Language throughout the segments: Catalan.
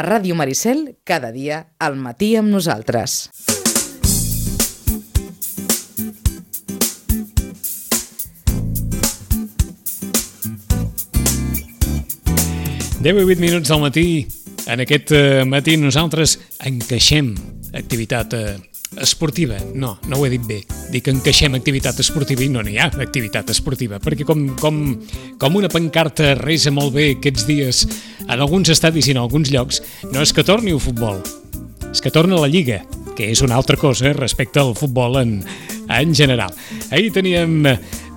A Ràdio Maricel, cada dia, al matí amb nosaltres. 10 i 8 minuts del matí. En aquest eh, matí nosaltres encaixem activitat eh, esportiva. No, no ho he dit bé. Dic que encaixem activitat esportiva i no n'hi ha activitat esportiva, perquè com, com, com una pancarta resa molt bé aquests dies en alguns estadis i en alguns llocs, no és que torni el futbol, és que torna la Lliga, que és una altra cosa respecte al futbol en, en general. Ahir teníem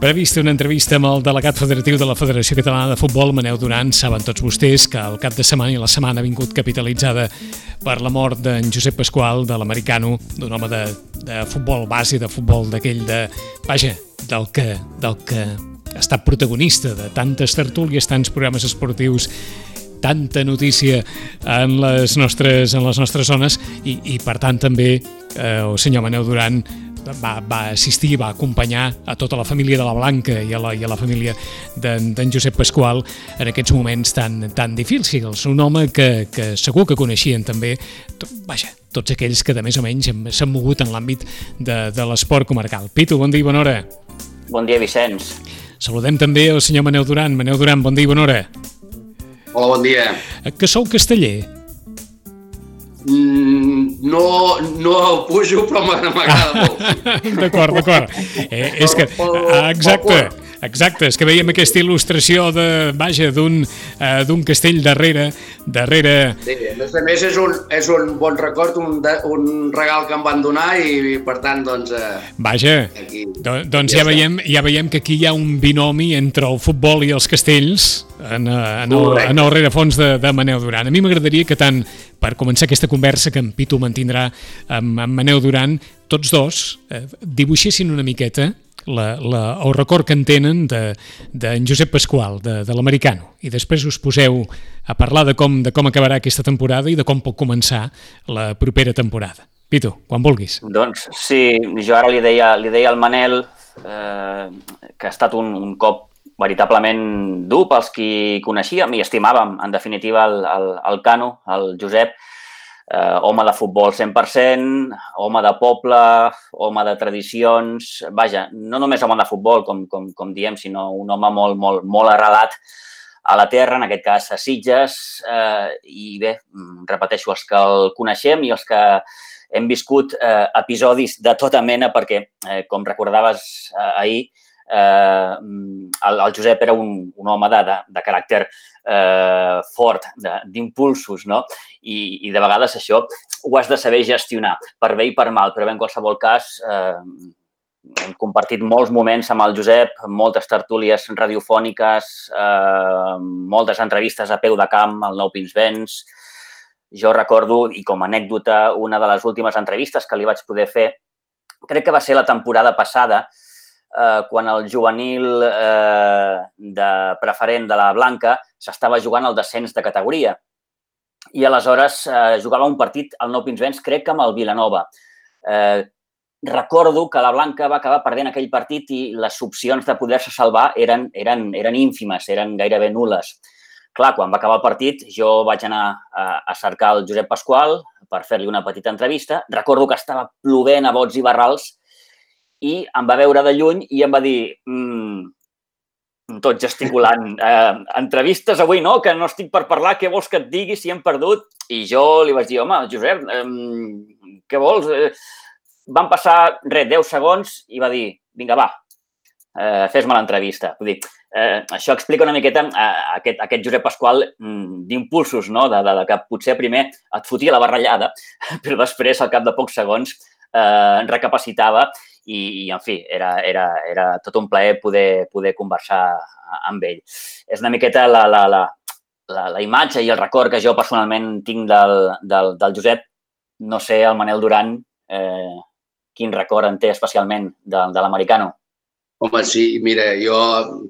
prevista una entrevista amb el delegat federatiu de la Federació Catalana de Futbol, Maneu Duran. Saben tots vostès que el cap de setmana i la setmana ha vingut capitalitzada per la mort d'en Josep Pasqual, de l'americano, d'un home de, de futbol base, de futbol d'aquell de... Vaja, del que, del que ha estat protagonista de tantes tertúlies, tants programes esportius tanta notícia en les nostres, en les nostres zones i, i per tant també eh, el senyor Maneu Duran va, va assistir, va acompanyar a tota la família de la Blanca i a la, i a la família d'en Josep Pasqual en aquests moments tan, tan difícils. Un home que, que segur que coneixien també, to, vaja, tots aquells que de més o menys s'han mogut en l'àmbit de, de l'esport comarcal. Pitu, bon dia i bona hora. Bon dia, Vicenç. Saludem també el senyor Maneu Duran. Maneu Duran, bon dia i bona hora. Hola, bon dia. Que sou casteller? Mm, no, no pujo, però m'agrada molt. d'acord, d'acord. Eh, és que, ah, exacte, exacte, és que veiem aquesta il·lustració de, vaja, d'un uh, d'un castell darrere, darrere... Sí, a més és un, és un bon record, un, de, un regal que em van donar i, i per tant, doncs... Uh, vaja, aquí, do, doncs aquí ja, veiem, ja veiem que aquí hi ha un binomi entre el futbol i els castells en, en, el, en el rerefons de, de Maneu Duran. A mi m'agradaria que tant per començar aquesta conversa que en Pitu mantindrà amb, amb Maneu Duran, tots dos eh, dibuixessin una miqueta la, la, el record que en tenen d'en de, de Josep Pasqual, de, de l'americano. I després us poseu a parlar de com, de com acabarà aquesta temporada i de com pot començar la propera temporada. Pitu, quan vulguis. Doncs sí, jo ara li deia, li deia al Manel eh, que ha estat un, un cop veritablement dur pels qui coneixíem i estimàvem, en definitiva, el, el, el Cano, el Josep, eh, home de futbol 100%, home de poble, home de tradicions, vaja, no només home de futbol, com, com, com diem, sinó un home molt, molt, molt arrelat a la terra, en aquest cas a Sitges, eh, i bé, repeteixo, els que el coneixem i els que hem viscut eh, episodis de tota mena, perquè, eh, com recordaves eh, ahir, eh, el, el Josep era un, un home de, de, de caràcter eh, fort, d'impulsos, no? I, I de vegades això ho has de saber gestionar, per bé i per mal, però bé, en qualsevol cas eh, hem compartit molts moments amb el Josep, moltes tertúlies radiofòniques, eh, moltes entrevistes a peu de camp al Nou Pinsbens. Jo recordo, i com a anècdota, una de les últimes entrevistes que li vaig poder fer, crec que va ser la temporada passada, quan el juvenil eh, de preferent de la Blanca s'estava jugant el descens de categoria. I aleshores eh, jugava un partit al Nou Pinsbens, crec que amb el Vilanova. Eh, recordo que la Blanca va acabar perdent aquell partit i les opcions de poder-se salvar eren, eren, eren ínfimes, eren gairebé nules. Clar, quan va acabar el partit, jo vaig anar a, a cercar el Josep Pasqual per fer-li una petita entrevista. Recordo que estava plovent a bots i barrals i em va veure de lluny i em va dir mmm, tot gesticulant, eh, entrevistes avui no, que no estic per parlar, què vols que et digui si hem perdut? I jo li vaig dir, home, Josep, eh, què vols? Eh, van passar, res, 10 segons i va dir, vinga, va, eh, fes-me l'entrevista. Vull dir, eh, això explica una miqueta eh, aquest, aquest Josep Pasqual mm, d'impulsos, no? De, de, de que potser primer et fotia la barrellada, però després, al cap de pocs segons, eh, recapacitava i, i en fi, era, era, era tot un plaer poder, poder conversar amb ell. És una miqueta la, la, la, la, la imatge i el record que jo personalment tinc del, del, del Josep. No sé, el Manel Duran, eh, quin record en té especialment de, de l'americano? Home, sí, mira, jo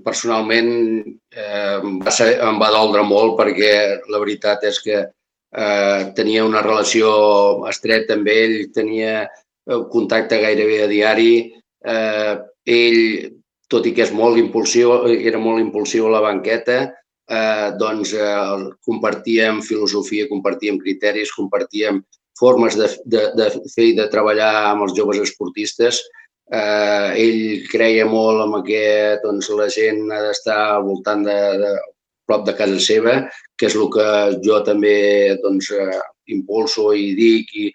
personalment eh, va ser, em va doldre molt perquè la veritat és que eh, tenia una relació estreta amb ell, tenia contacte gairebé a diari. Eh, ell, tot i que és molt impulsiu, era molt impulsiu a la banqueta, eh, doncs eh, compartíem filosofia, compartíem criteris, compartíem formes de, de, de fer i de treballar amb els joves esportistes. Eh, ell creia molt en que doncs, la gent ha d'estar al voltant de, de, prop de casa seva, que és el que jo també doncs, eh, impulso i dic i,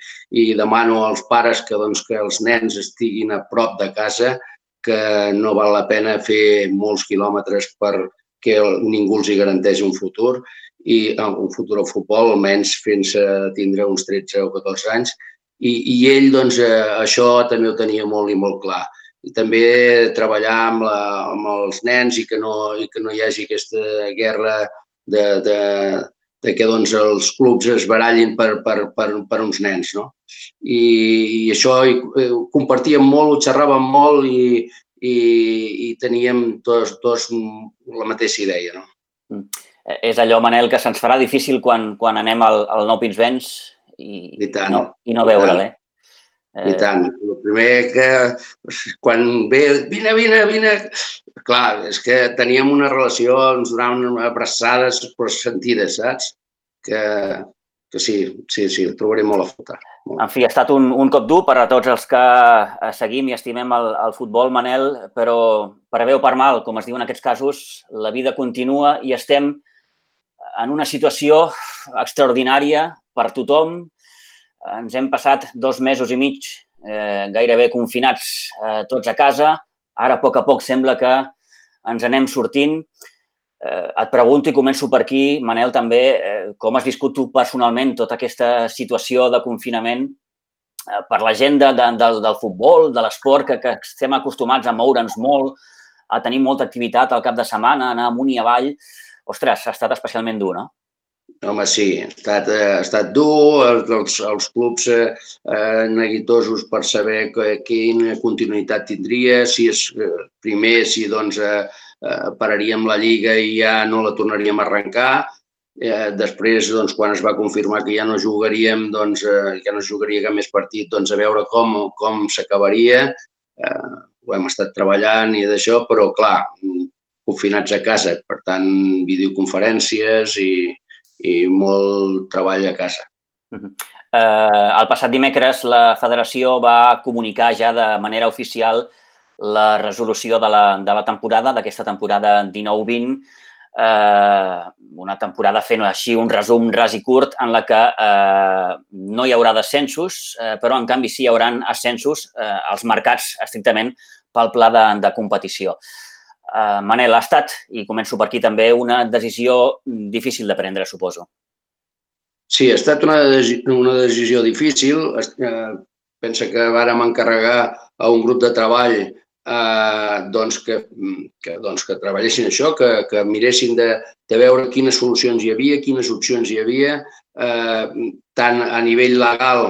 i demano als pares que, doncs, que els nens estiguin a prop de casa, que no val la pena fer molts quilòmetres per que ningú els hi garanteix un futur i eh, un futur al futbol, almenys fins a tindre uns 13 o 14 anys. I, i ell, doncs, eh, això també ho tenia molt i molt clar. I també treballar amb, la, amb els nens i que, no, i que no hi hagi aquesta guerra de, de, de que doncs, els clubs es barallin per, per, per, per uns nens. No? I, I això ho compartíem molt, ho xerràvem molt i, i, i teníem tots, tots la mateixa idea. No? Mm. És allò, Manel, que se'ns farà difícil quan, quan anem al, al Nou Pinsbens i, I, tant, no, i no veure'l, eh? I tant. El primer que quan ve, vine, vine, vine, clar, és que teníem una relació, ens donaven abraçades però sentides, saps? Que, que sí, sí, sí, el trobaré molt a faltar. En fi, ha estat un, un cop dur per a tots els que eh, seguim i estimem el, el futbol, Manel, però per bé o per mal, com es diu en aquests casos, la vida continua i estem en una situació extraordinària per tothom. Ens hem passat dos mesos i mig eh, gairebé confinats eh, tots a casa. Ara, a poc a poc, sembla que ens anem sortint. Eh, et pregunto i començo per aquí, Manel, també, eh, com has viscut tu personalment tota aquesta situació de confinament eh, per la gent de, de, del, del futbol, de l'esport, que, que estem acostumats a moure'ns molt, a tenir molta activitat al cap de setmana, anar amunt i avall. Ostres, ha estat especialment dur, no? Home, sí, ha estat, eh, ha estat dur, els, els clubs eh, eh, neguitosos per saber que, quina continuïtat tindria, si és eh, primer, si doncs eh, eh, pararíem la Lliga i ja no la tornaríem a arrencar. Eh, després, doncs, quan es va confirmar que ja no jugaríem, doncs, eh, ja no jugaria cap més partit, doncs, a veure com, com s'acabaria. Eh, ho hem estat treballant i d'això, però, clar, confinats a casa, per tant, videoconferències i, i molt treball a casa. Uh -huh. eh, el passat dimecres la federació va comunicar ja de manera oficial la resolució de la, de la temporada, d'aquesta temporada 19-20, eh, una temporada fent així un resum ras i curt en la que eh, no hi haurà descensos, eh, però en canvi sí hi haurà ascensos eh, als mercats estrictament pel pla de, de competició. Eh, Manel, ha estat, i començo per aquí també, una decisió difícil de prendre, suposo. Sí, ha estat una, una decisió difícil. Eh, pensa que vàrem encarregar a un grup de treball eh, doncs que, que, doncs que treballessin això, que, que miressin de, de veure quines solucions hi havia, quines opcions hi havia, eh, tant a nivell legal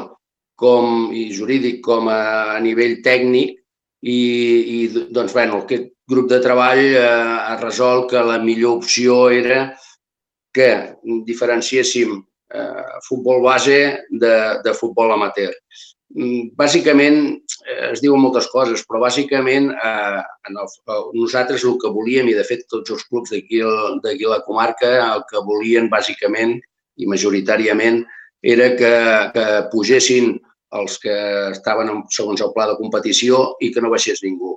com i jurídic com a, a nivell tècnic i, i doncs, bueno, aquest grup de treball eh, ha resolt que la millor opció era que diferenciéssim eh, futbol base de, de futbol amateur. Mm, bàsicament, eh, es diuen moltes coses, però bàsicament eh, en el, eh, nosaltres el que volíem, i de fet tots els clubs d'aquí a la comarca, el que volien bàsicament i majoritàriament era que, que pugessin els que estaven segons el pla de competició i que no baixés ningú.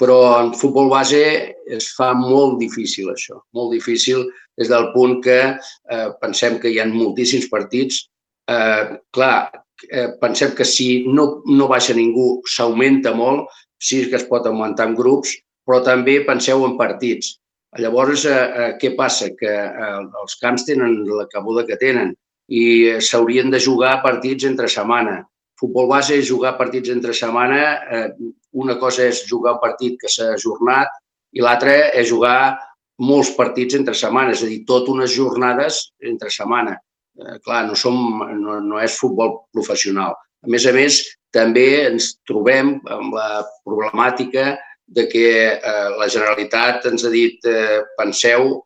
Però en futbol base es fa molt difícil això, molt difícil des del punt que eh, pensem que hi ha moltíssims partits. Eh, clar, eh, pensem que si no, no baixa ningú s'augmenta molt, sí que es pot augmentar en grups, però també penseu en partits. Llavors, eh, eh, què passa? Que eh, els camps tenen la cabuda que tenen i s'haurien de jugar partits entre setmana. Futbol base és jugar partits entre setmana. Eh, una cosa és jugar un partit que s'ha ajornat i l'altra és jugar molts partits entre setmana, és a dir, tot unes jornades entre setmana eh, clar, no, som, no, no és futbol professional. A més a més, també ens trobem amb la problemàtica de que eh, la Generalitat ens ha dit eh, penseu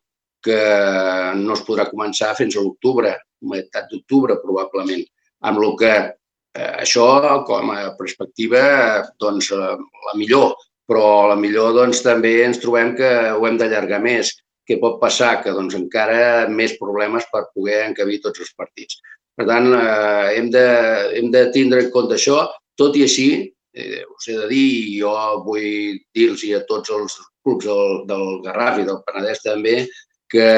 que no es podrà començar fins a l'octubre, meitat d'octubre probablement, amb el que això com a perspectiva doncs la millor, però la millor doncs també ens trobem que ho hem d'allargar més què pot passar? Que doncs, encara més problemes per poder encabir tots els partits. Per tant, eh, hem, de, hem de tindre en compte això. Tot i així, eh, us he de dir, i jo vull dir-los a tots els clubs del, del Garraf i del Penedès també, que,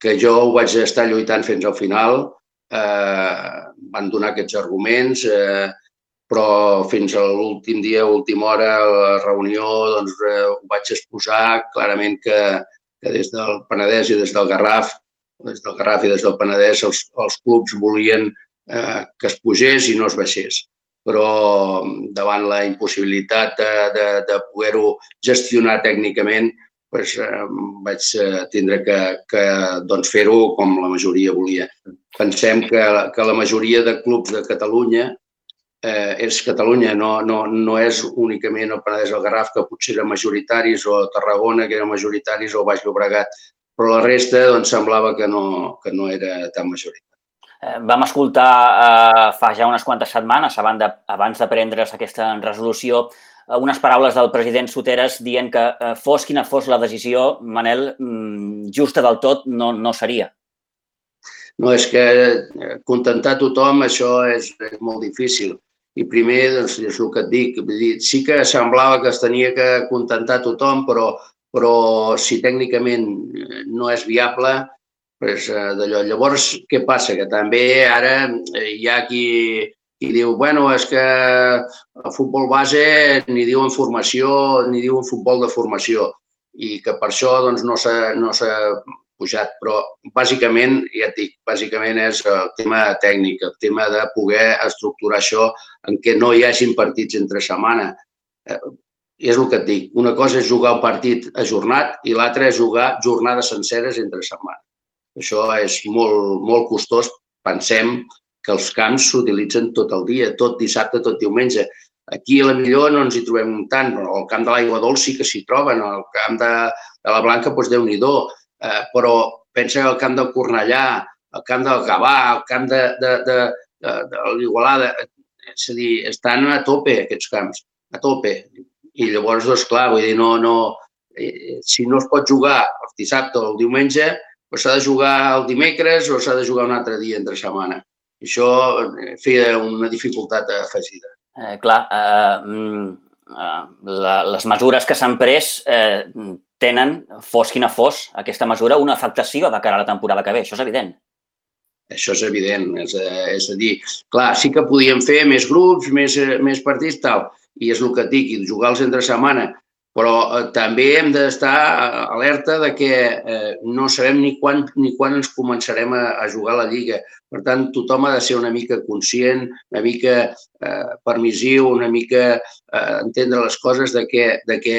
que jo ho vaig estar lluitant fins al final. Eh, van donar aquests arguments, eh, però fins a l'últim dia, última hora, a la reunió, doncs, eh, ho vaig exposar clarament que, que des del Penedès i des del Garraf, des del Garraf i des del Penedès, els, els clubs volien eh, que es pugés i no es baixés. Però davant la impossibilitat de, de, de poder-ho gestionar tècnicament, doncs, eh, vaig eh, tindre que, que doncs, fer-ho com la majoria volia. Pensem que, que la majoria de clubs de Catalunya eh, és Catalunya, no, no, no és únicament el Penedès del Garraf, que potser eren majoritaris, o Tarragona, que eren majoritaris, o Baix Llobregat, però la resta doncs, semblava que no, que no era tan majoritari. Eh, vam escoltar eh, fa ja unes quantes setmanes, abans de, abans de prendre's aquesta resolució, eh, unes paraules del president Soteres dient que eh, fos quina fos la decisió, Manel, mm, justa del tot no, no seria. No, és que eh, contentar tothom això és, és molt difícil. I primer, doncs, és el que et dic, dir, sí que semblava que es tenia que contentar tothom, però, però si tècnicament no és viable, doncs, d'allò. Llavors, què passa? Que també ara eh, hi ha qui, qui diu, bueno, és que el futbol base ni diuen formació, ni diuen futbol de formació i que per això doncs, no s'ha no pujat, però bàsicament, ja et dic, bàsicament és el tema tècnic, el tema de poder estructurar això en què no hi hagin partits entre setmana. Eh, és el que et dic, una cosa és jugar un partit ajornat i l'altra és jugar jornades senceres entre setmana. Això és molt, molt costós. Pensem que els camps s'utilitzen tot el dia, tot dissabte, tot diumenge. Aquí a la millor no ens hi trobem tant, però al camp de l'Aigua Dolç sí que s'hi troben, al camp de, de la Blanca, doncs Déu-n'hi-do eh, però pensa que el camp del Cornellà, el camp del Gavà, el camp de, de, de, de, de l'Igualada, és a dir, estan a tope aquests camps, a tope. I llavors, doncs, clar, vull dir, no, no, eh, si no es pot jugar el dissabte o el diumenge, doncs s'ha de jugar el dimecres o s'ha de jugar un altre dia entre setmana. Això eh, feia una dificultat afegida. Eh, clar, eh, mm, eh, la, les mesures que s'han pres eh, tenen, fos quina fos, aquesta mesura, una afectació de cara a la temporada que ve. Això és evident. Això és evident. És a, és a dir, clar, sí que podíem fer més grups, més, més partits, tal, i és el que et dic, jugar-los entre setmana, però eh, també hem d'estar alerta de que eh, no sabem ni quan, ni quan ens començarem a, a jugar la Lliga. Per tant, tothom ha de ser una mica conscient, una mica eh, permissiu, una mica eh, entendre les coses de que, de que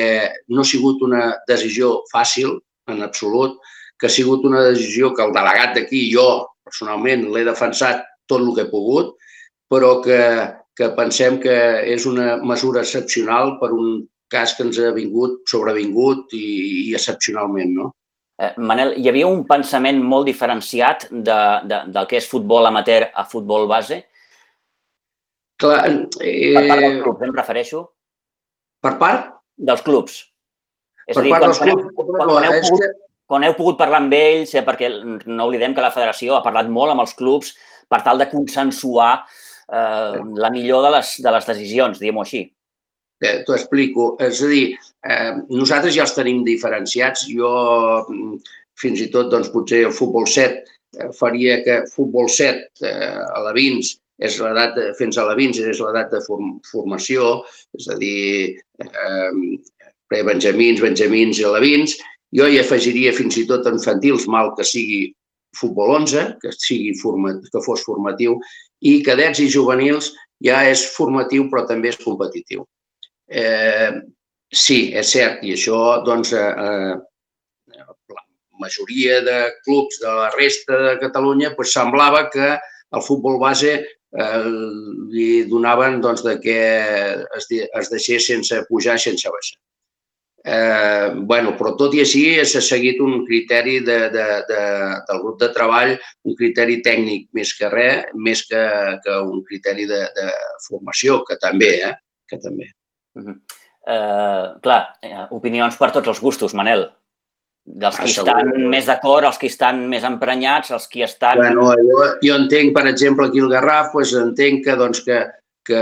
no ha sigut una decisió fàcil, en absolut, que ha sigut una decisió que el delegat d'aquí, jo personalment, l'he defensat tot el que he pogut, però que, que pensem que és una mesura excepcional per un cas que ens ha vingut, sobrevingut i, i excepcionalment, no? Eh, Manel, hi havia un pensament molt diferenciat de, de, del que és futbol amateur a futbol base? Clar, eh, per part dels clubs, em refereixo. Per part? Dels clubs. És per dir, part dels clubs. Quan, quan, quan, heu pogut, que... quan heu pogut parlar amb ells, eh, perquè no oblidem que la federació ha parlat molt amb els clubs per tal de consensuar eh, la millor de les, de les decisions, diguem-ho així. Eh, T'ho explico. És a dir, eh, nosaltres ja els tenim diferenciats. Jo, mm, fins i tot, doncs, potser el futbol 7 eh, faria que futbol 7 eh, a la Vins és l'edat, fins a la Vins és l'edat de form, formació, és a dir, eh, pre-benjamins, benjamins i alevins. Jo hi afegiria fins i tot infantils, mal que sigui futbol 11, que, sigui format, que fos formatiu, i cadets i juvenils ja és formatiu però també és competitiu. Eh, sí, és cert, i això, doncs, eh, la majoria de clubs de la resta de Catalunya pues, semblava que el futbol base eh, li donaven doncs, de que es, es deixés sense pujar, sense baixar. Eh, bueno, però tot i així s'ha seguit un criteri de, de, de, del grup de treball, un criteri tècnic més que res, més que, que un criteri de, de formació, que també, eh? que també. Uh -huh. uh, clar, uh, opinions per tots els gustos, Manel. dels qui ah, estan més d'acord, els que estan més emprenyats, els qui estan... Bueno, jo, jo entenc, per exemple, aquí el Garraf, pues, entenc que, doncs, que, que,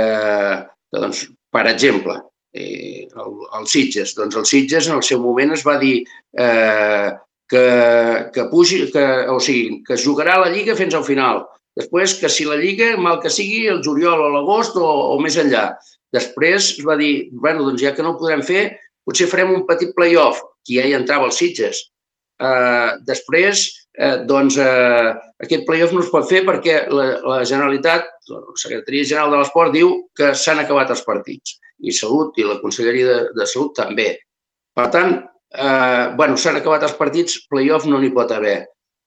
que doncs, per exemple, eh, el, el Sitges. Doncs el Sitges en el seu moment es va dir eh, que, que, pugi, que, o sigui, que es jugarà la Lliga fins al final. Després, que si la Lliga, mal que sigui, el juliol o l'agost o, o més enllà. Després es va dir, bueno, doncs ja que no ho podrem fer, potser farem un petit play-off, que ja hi entrava els Sitges. Uh, després, uh, doncs, uh, aquest play-off no es pot fer perquè la, la Generalitat, la Secretaria General de l'Esport, diu que s'han acabat els partits. I Salut i la Conselleria de, de Salut també. Per tant, eh, bueno, s'han acabat els partits, play-off no n'hi pot haver.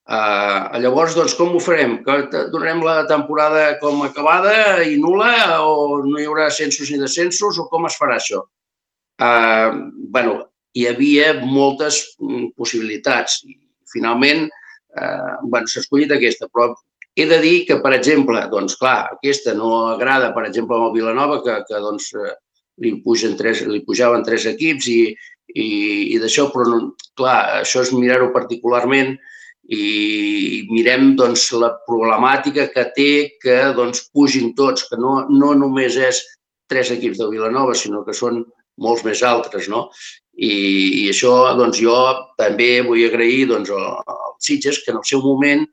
Uh, llavors, doncs, com ho farem? Que donarem la temporada com acabada i nula o no hi haurà ascensos ni descensos o com es farà això? eh, bueno, hi havia moltes mm, possibilitats. I, finalment, eh, bueno, s'ha escollit aquesta, però he de dir que, per exemple, doncs, clar, aquesta no agrada, per exemple, el Vilanova, que, que doncs, li, pugen tres, li pujaven tres equips i, i, i d'això, però, no, clar, això és mirar-ho particularment i mirem doncs, la problemàtica que té que doncs, pugin tots, que no, no només és tres equips de Vilanova, sinó que són molts més altres, no? I, i això, doncs, jo també vull agrair doncs, als Sitges, que en el seu moment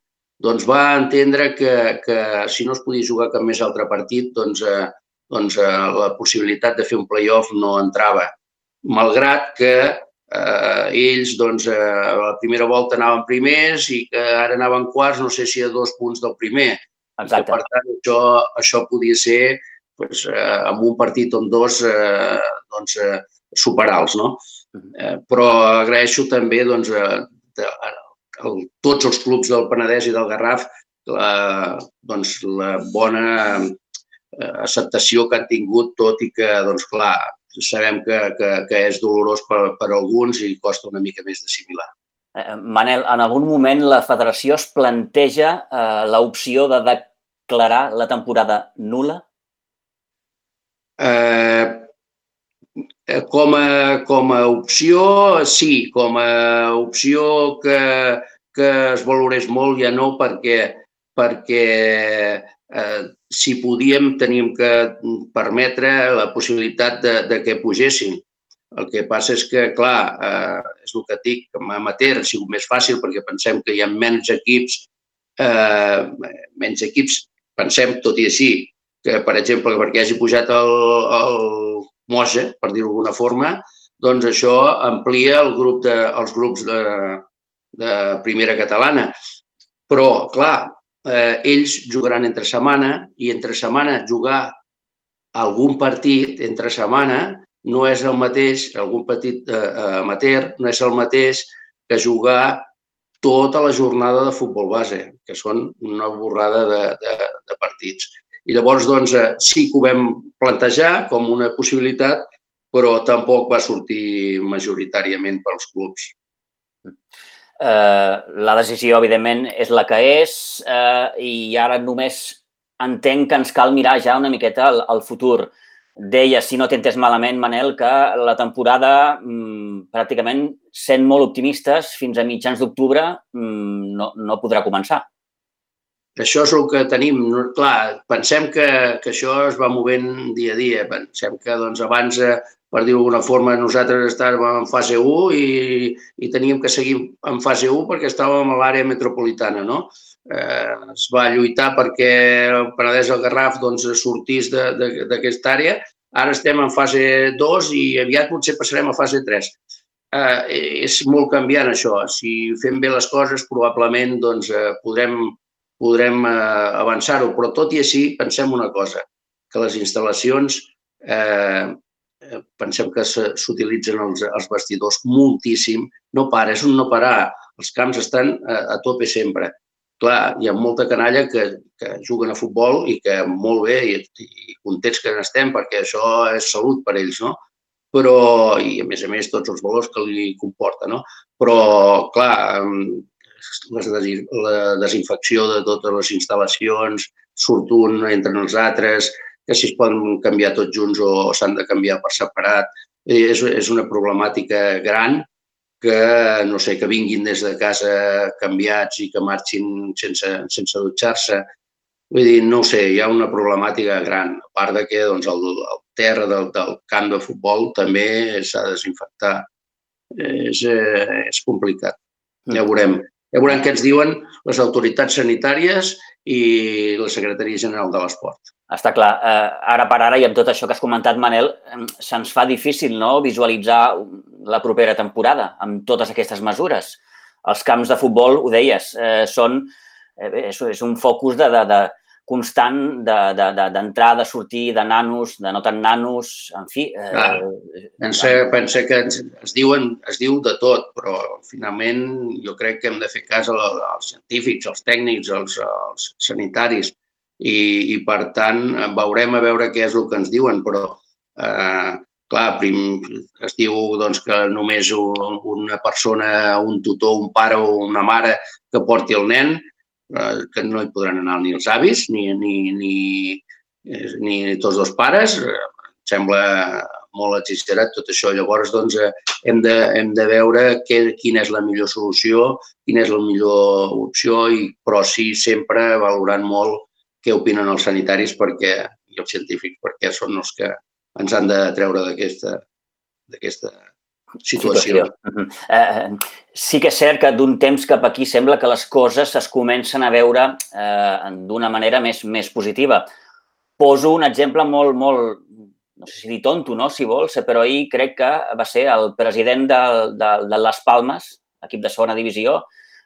doncs, va entendre que, que si no es podia jugar cap més altre partit, doncs, eh, doncs eh, la possibilitat de fer un play-off no entrava. Malgrat que eh, ells doncs, eh, a la primera volta anaven primers i que ara anaven quarts, no sé si a dos punts del primer. Exacte. Que, per tant, això, això podia ser pues, eh, amb un partit on dos eh, doncs, eh, superar-los. No? Eh, però agraeixo també doncs, eh, de, el, tots els clubs del Penedès i del Garraf la, doncs, la bona eh, acceptació que han tingut, tot i que, doncs, clar, sabem que, que, que és dolorós per, per alguns i costa una mica més d'assimilar. Eh, Manel, en algun moment la federació es planteja eh, l'opció de declarar la temporada nula? Eh, com, a, com a opció, sí, com a opció que, que es valorés molt, ja no, perquè, perquè eh, si podíem teníem que permetre la possibilitat de, de que pugessin. El que passa és que, clar, eh, és el que dic, com a amateur ha sigut més fàcil perquè pensem que hi ha menys equips, eh, menys equips, pensem, tot i així, que, per exemple, perquè hagi pujat el, el Moja, per dir-ho d'alguna forma, doncs això amplia el grup de, els grups de, de primera catalana. Però, clar, eh, ells jugaran entre setmana i entre setmana jugar algun partit entre setmana no és el mateix, algun petit eh, amateur, no és el mateix que jugar tota la jornada de futbol base, que són una borrada de, de, de partits. I llavors, doncs, eh, sí que ho vam plantejar com una possibilitat, però tampoc va sortir majoritàriament pels clubs. Eh, la decisió, evidentment, és la que és eh, i ara només entenc que ens cal mirar ja una miqueta al, al futur. Deia, si no t'entens malament, Manel, que la temporada, mmm, pràcticament sent molt optimistes, fins a mitjans d'octubre mmm, no, no podrà començar. Això és el que tenim. Clar, pensem que, que això es va movent dia a dia. Pensem que doncs, abans, per dir-ho d'alguna forma, nosaltres estàvem en fase 1 i, i teníem que seguir en fase 1 perquè estàvem a l'àrea metropolitana. No? Eh, es va lluitar perquè el Penedès del Garraf doncs, sortís d'aquesta àrea. Ara estem en fase 2 i aviat potser passarem a fase 3. Eh, és molt canviant això. Si fem bé les coses, probablement doncs, eh, podrem podrem eh, avançar-ho. Però tot i així, pensem una cosa, que les instal·lacions, eh, pensem que s'utilitzen els, els vestidors moltíssim, no para, és un no parar. Els camps estan a, a tope sempre. Clar, hi ha molta canalla que, que juguen a futbol i que molt bé i, i contents que n'estem perquè això és salut per ells, no? Però, i a més a més, tots els valors que li comporta, no? Però, clar, les, la desinfecció de totes les instal·lacions, surt un, entren els altres, que si es poden canviar tots junts o s'han de canviar per separat. És, és una problemàtica gran que, no sé, que vinguin des de casa canviats i que marxin sense, sense dutxar-se. Vull dir, no sé, hi ha una problemàtica gran, a part de que doncs, el, el terra del, del camp de futbol també s'ha de desinfectar. És, eh, és complicat. Ja mm. veurem. Ja veurem què ens diuen les autoritats sanitàries i la Secretaria General de l'Esport. Està clar. Eh, ara per ara, i amb tot això que has comentat, Manel, se'ns fa difícil no visualitzar la propera temporada amb totes aquestes mesures. Els camps de futbol, ho deies, eh, són, eh, és, és un focus de, de, de, constant d'entrar, de, de, de sortir, de nanos, de no tan nanos, en fi... Eh, Clar, pensa, pensa que es, es, diuen, es diu de tot, però finalment jo crec que hem de fer cas als científics, als tècnics, als, als sanitaris, i, i per tant veurem a veure què és el que ens diuen, però eh, clar, prim, es diu doncs, que només una persona, un tutor, un pare o una mare que porti el nen, Eh, que no hi podran anar ni els avis ni, ni, ni, eh, ni tots dos pares. Em sembla molt exagerat tot això. Llavors, doncs, eh, hem de, hem de veure que, quina és la millor solució, quina és la millor opció, i, però sí sempre valorant molt què opinen els sanitaris perquè, i els científics, perquè són els que ens han de treure d'aquesta situació. situació. Eh, sí que és cert que d'un temps cap aquí sembla que les coses es comencen a veure eh, d'una manera més, més positiva. Poso un exemple molt, molt, no sé si dir tonto, no? si vols, però ahir crec que va ser el president de, de, de Les Palmes, equip de segona divisió,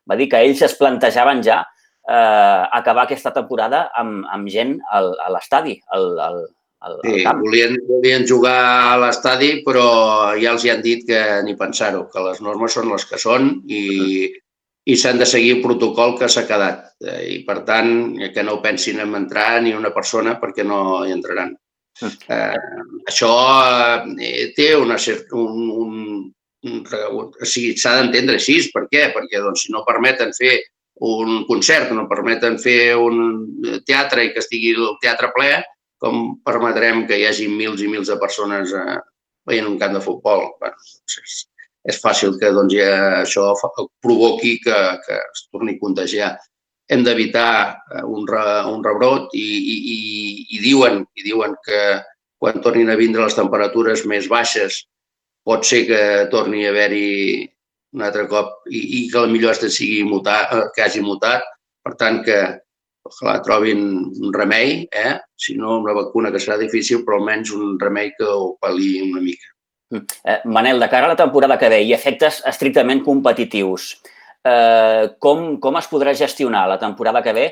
va dir que ells es plantejaven ja eh, acabar aquesta temporada amb, amb gent al, a l'estadi, al, al, al, sí, camp. Volien, volien jugar a l'estadi, però ja els hi han dit que ni pensar-ho, que les normes són les que són i, i s'han de seguir el protocol que s'ha quedat. Eh, I, per tant, que no pensin en entrar ni una persona perquè no hi entraran. Eh, això eh, té una, un, un, un, o sigui, s'ha d'entendre així. Per què? Perquè doncs, si no permeten fer un concert, no permeten fer un teatre i que estigui el teatre ple, com permetrem que hi hagi mils i mils de persones eh, veient un camp de futbol? Bueno, doncs és, és fàcil que doncs, ja això provoqui que, que es torni a contagiar. Hem d'evitar eh, un, re, un rebrot i, i, i, i, diuen, i diuen que quan tornin a vindre les temperatures més baixes pot ser que torni a haver-hi un altre cop i, i que millor este sigui mutat, eh, que hagi mutat. Per tant, que, ojalà trobin un remei, eh? si no una vacuna que serà difícil, però almenys un remei que ho pal·li una mica. Mm. Eh, Manel, de cara a la temporada que ve i efectes estrictament competitius, eh, com, com es podrà gestionar la temporada que ve?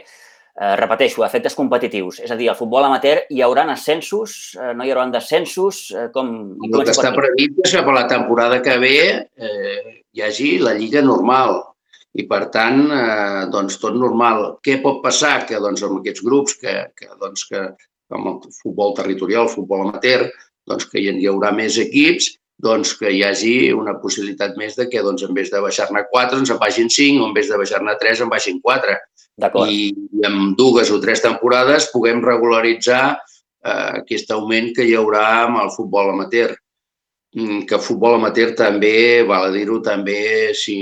Eh, repeteixo, efectes competitius. És a dir, al futbol amateur hi haurà ascensos, eh, no hi haurà descensos? Eh, com, com El que està previst és que per la temporada que ve eh, hi hagi la lliga normal, i, per tant, eh, doncs, tot normal. Què pot passar? Que doncs, amb aquests grups, que, que, doncs, que com el futbol territorial, el futbol amateur, doncs, que hi, hi haurà més equips, doncs que hi hagi una possibilitat més de que doncs, en vez de baixar-ne 4 ens en vagin 5 o en vez de baixar-ne 3 en baixin 4. I, I en dues o tres temporades puguem regularitzar eh, aquest augment que hi haurà amb el futbol amateur mm, que el futbol amateur també, val a dir-ho, també, si,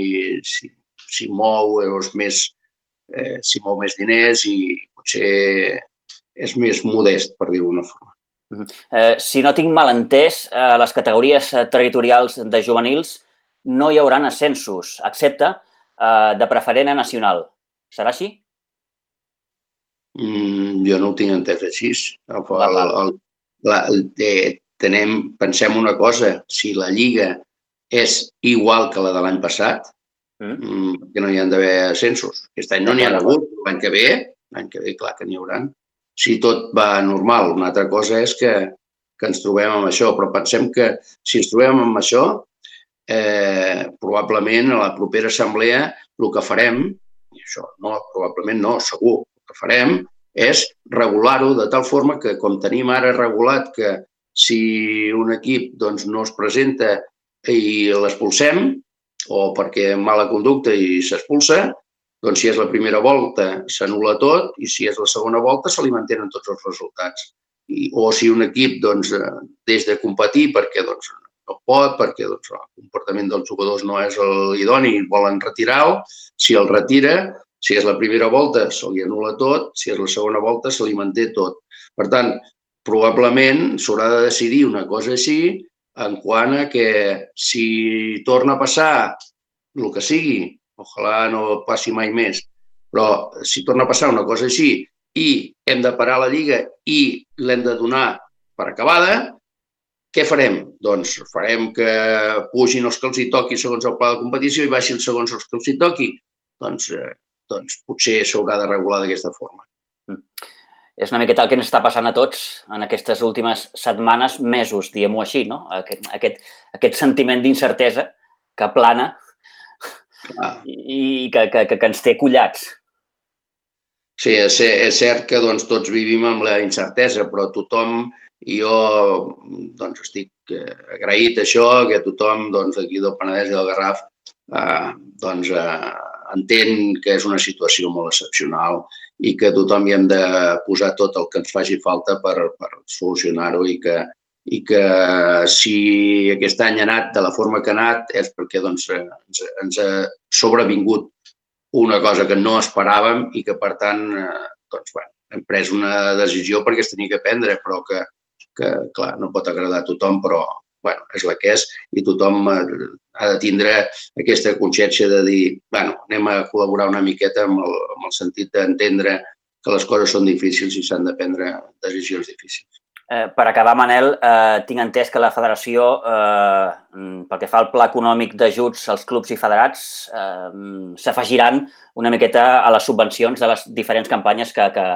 si, s'hi mou doncs, més, eh, s'hi mou més diners i potser és més modest, per dir-ho d'una forma. Eh, si no tinc mal entès, a les categories eh, territorials de juvenils no hi haurà ascensos, excepte eh, de preferent a nacional. Serà així? Mm, jo no ho tinc entès així. El, el, el, la, eh, tenem, pensem una cosa, si la Lliga és igual que la de l'any passat, Mm. mm. que no hi han d'haver ascensos. Aquest any no n'hi ha hagut, l'any que ve, l'any que ve, clar que n'hi hauran. Si tot va normal, una altra cosa és que, que ens trobem amb això, però pensem que si ens trobem amb això, eh, probablement a la propera assemblea el que farem, i això no, probablement no, segur, el que farem és regular-ho de tal forma que, com tenim ara regulat que si un equip doncs, no es presenta i l'expulsem, o perquè mala conducta i s'expulsa, doncs si és la primera volta s'anula tot i si és la segona volta se li mantenen tots els resultats. I, o si un equip doncs, des de competir perquè doncs, no pot perquè doncs, el comportament dels jugadors no és l'idoni, volen retirar-ho. Si el retira, si és la primera volta, se li anula tot, si és la segona volta, se li manté tot. Per tant, probablement s'haurà de decidir una cosa així en quant a que si torna a passar el que sigui, ojalà no passi mai més, però si torna a passar una cosa així i hem de parar la Lliga i l'hem de donar per acabada, què farem? Doncs farem que pugin els que els hi toqui segons el pla de competició i baixin segons els que els hi toqui. Doncs, eh, doncs potser s'haurà de regular d'aquesta forma. Mm. És una miqueta el que ens està passant a tots en aquestes últimes setmanes, mesos, diguem-ho així, no? Aquest, aquest, aquest sentiment d'incertesa que plana ah. i que, que, que, que ens té collats. Sí, és, és cert que doncs, tots vivim amb la incertesa, però tothom, i jo doncs, estic eh, agraït a això, que tothom doncs, aquí del Penedès i del Garraf eh, doncs, eh, entén que és una situació molt excepcional i que tothom hi hem de posar tot el que ens faci falta per, per solucionar-ho i que, i que si aquest any ha anat de la forma que ha anat és perquè doncs, ens, ens ha sobrevingut una cosa que no esperàvem i que, per tant, eh, doncs, bueno, hem pres una decisió perquè es tenia que prendre, però que, que clar, no pot agradar a tothom, però bueno, és la que és i tothom eh, ha de tindre aquesta consciència de dir, bueno, anem a col·laborar una miqueta amb el, amb el sentit d'entendre que les coses són difícils i s'han de prendre decisions difícils. Eh, per acabar, Manel, eh, tinc entès que la federació, eh, pel que fa al pla econòmic d'ajuts als clubs i federats, eh, s'afegiran una miqueta a les subvencions de les diferents campanyes que, que,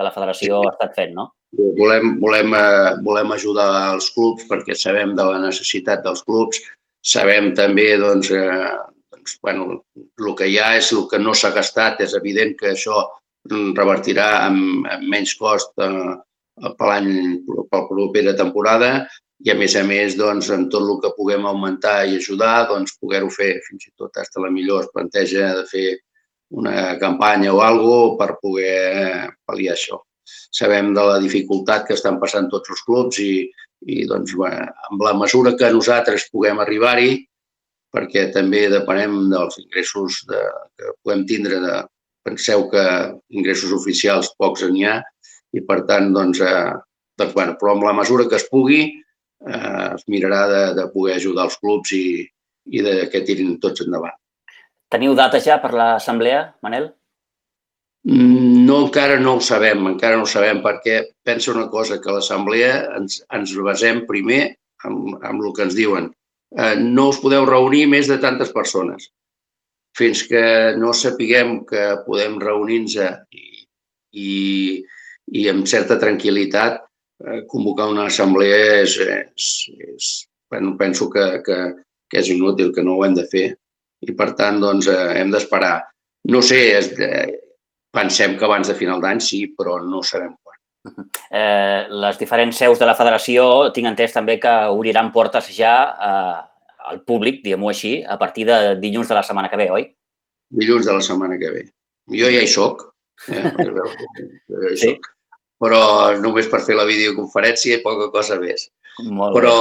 que la federació sí. ha estat fent, no? Volem, volem, eh, volem ajudar els clubs perquè sabem de la necessitat dels clubs, sabem també doncs, eh, doncs, bueno, el que hi ha és el que no s'ha gastat, és evident que això revertirà amb, amb menys cost eh, per l'any, per la propera temporada i a més a més, doncs, en tot el que puguem augmentar i ajudar, doncs, poder-ho fer. Fins i tot fins la millor es planteja de fer una campanya o alguna per poder pal·liar això. Sabem de la dificultat que estan passant tots els clubs i, i doncs, bueno, amb la mesura que nosaltres puguem arribar-hi, perquè també depenem dels ingressos de, que puguem tindre. De, penseu que ingressos oficials pocs n'hi ha, i per tant, doncs, eh, doncs bueno, però amb la mesura que es pugui eh, es mirarà de, de poder ajudar els clubs i, i de que tirin tots endavant. Teniu data ja per l'assemblea, Manel? Mm, no, encara no ho sabem, encara no ho sabem perquè pensa una cosa, que l'assemblea ens, ens basem primer amb, amb el que ens diuen. Eh, no us podeu reunir més de tantes persones. Fins que no sapiguem que podem reunir-nos i, i, i amb certa tranquil·litat eh, convocar una assemblea és, és, és bueno, penso que, que, que és inútil, que no ho hem de fer i per tant doncs, eh, hem d'esperar. No sé, és, eh, pensem que abans de final d'any sí, però no sabem quan. Eh, les diferents seus de la federació tinc entès també que obriran portes ja eh, al públic, diguem-ho així, a partir de dilluns de la setmana que ve, oi? Dilluns de la setmana que ve. Jo ja hi soc. Eh? ja hi sí? soc però només per fer la videoconferència i poca cosa més. Però,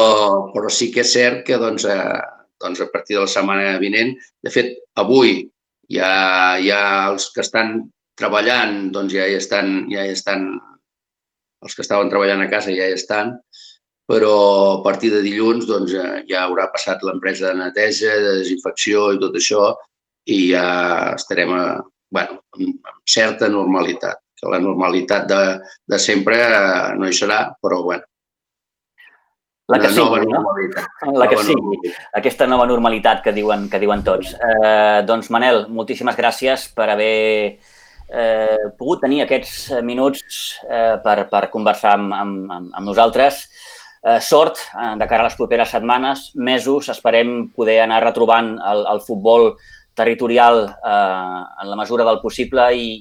però sí que és cert que doncs, eh, doncs a partir de la setmana vinent, de fet, avui ja, ja els que estan treballant doncs ja hi estan, ja hi estan, els que estaven treballant a casa ja hi estan, però a partir de dilluns doncs, ja haurà passat l'empresa de neteja, de desinfecció i tot això i ja estarem a, bueno, amb certa normalitat que la normalitat de, de sempre no hi serà, però bueno. La que sigui, nova normalitat. No? La que nova sigui, normalitat. aquesta nova normalitat que diuen, que diuen tots. Eh, doncs, Manel, moltíssimes gràcies per haver eh, pogut tenir aquests minuts eh, per, per conversar amb, amb, amb nosaltres. Eh, sort eh, de cara a les properes setmanes, mesos, esperem poder anar retrobant el, el futbol territorial eh, en la mesura del possible i,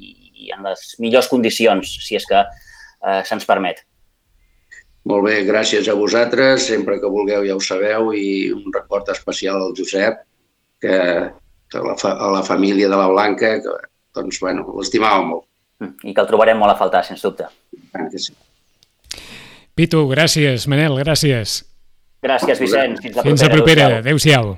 i en les millors condicions, si és que eh, se'ns permet. Molt bé, gràcies a vosaltres. Sempre que vulgueu ja ho sabeu i un record especial al Josep, que, que la, fa, a la família de la Blanca, que doncs, bueno, l'estimava molt. I que el trobarem molt a faltar, sens dubte. Que sí. Pitu, gràcies. Manel, gràcies. Gràcies, Vicenç. Fins la Fins la propera. Adéu-siau.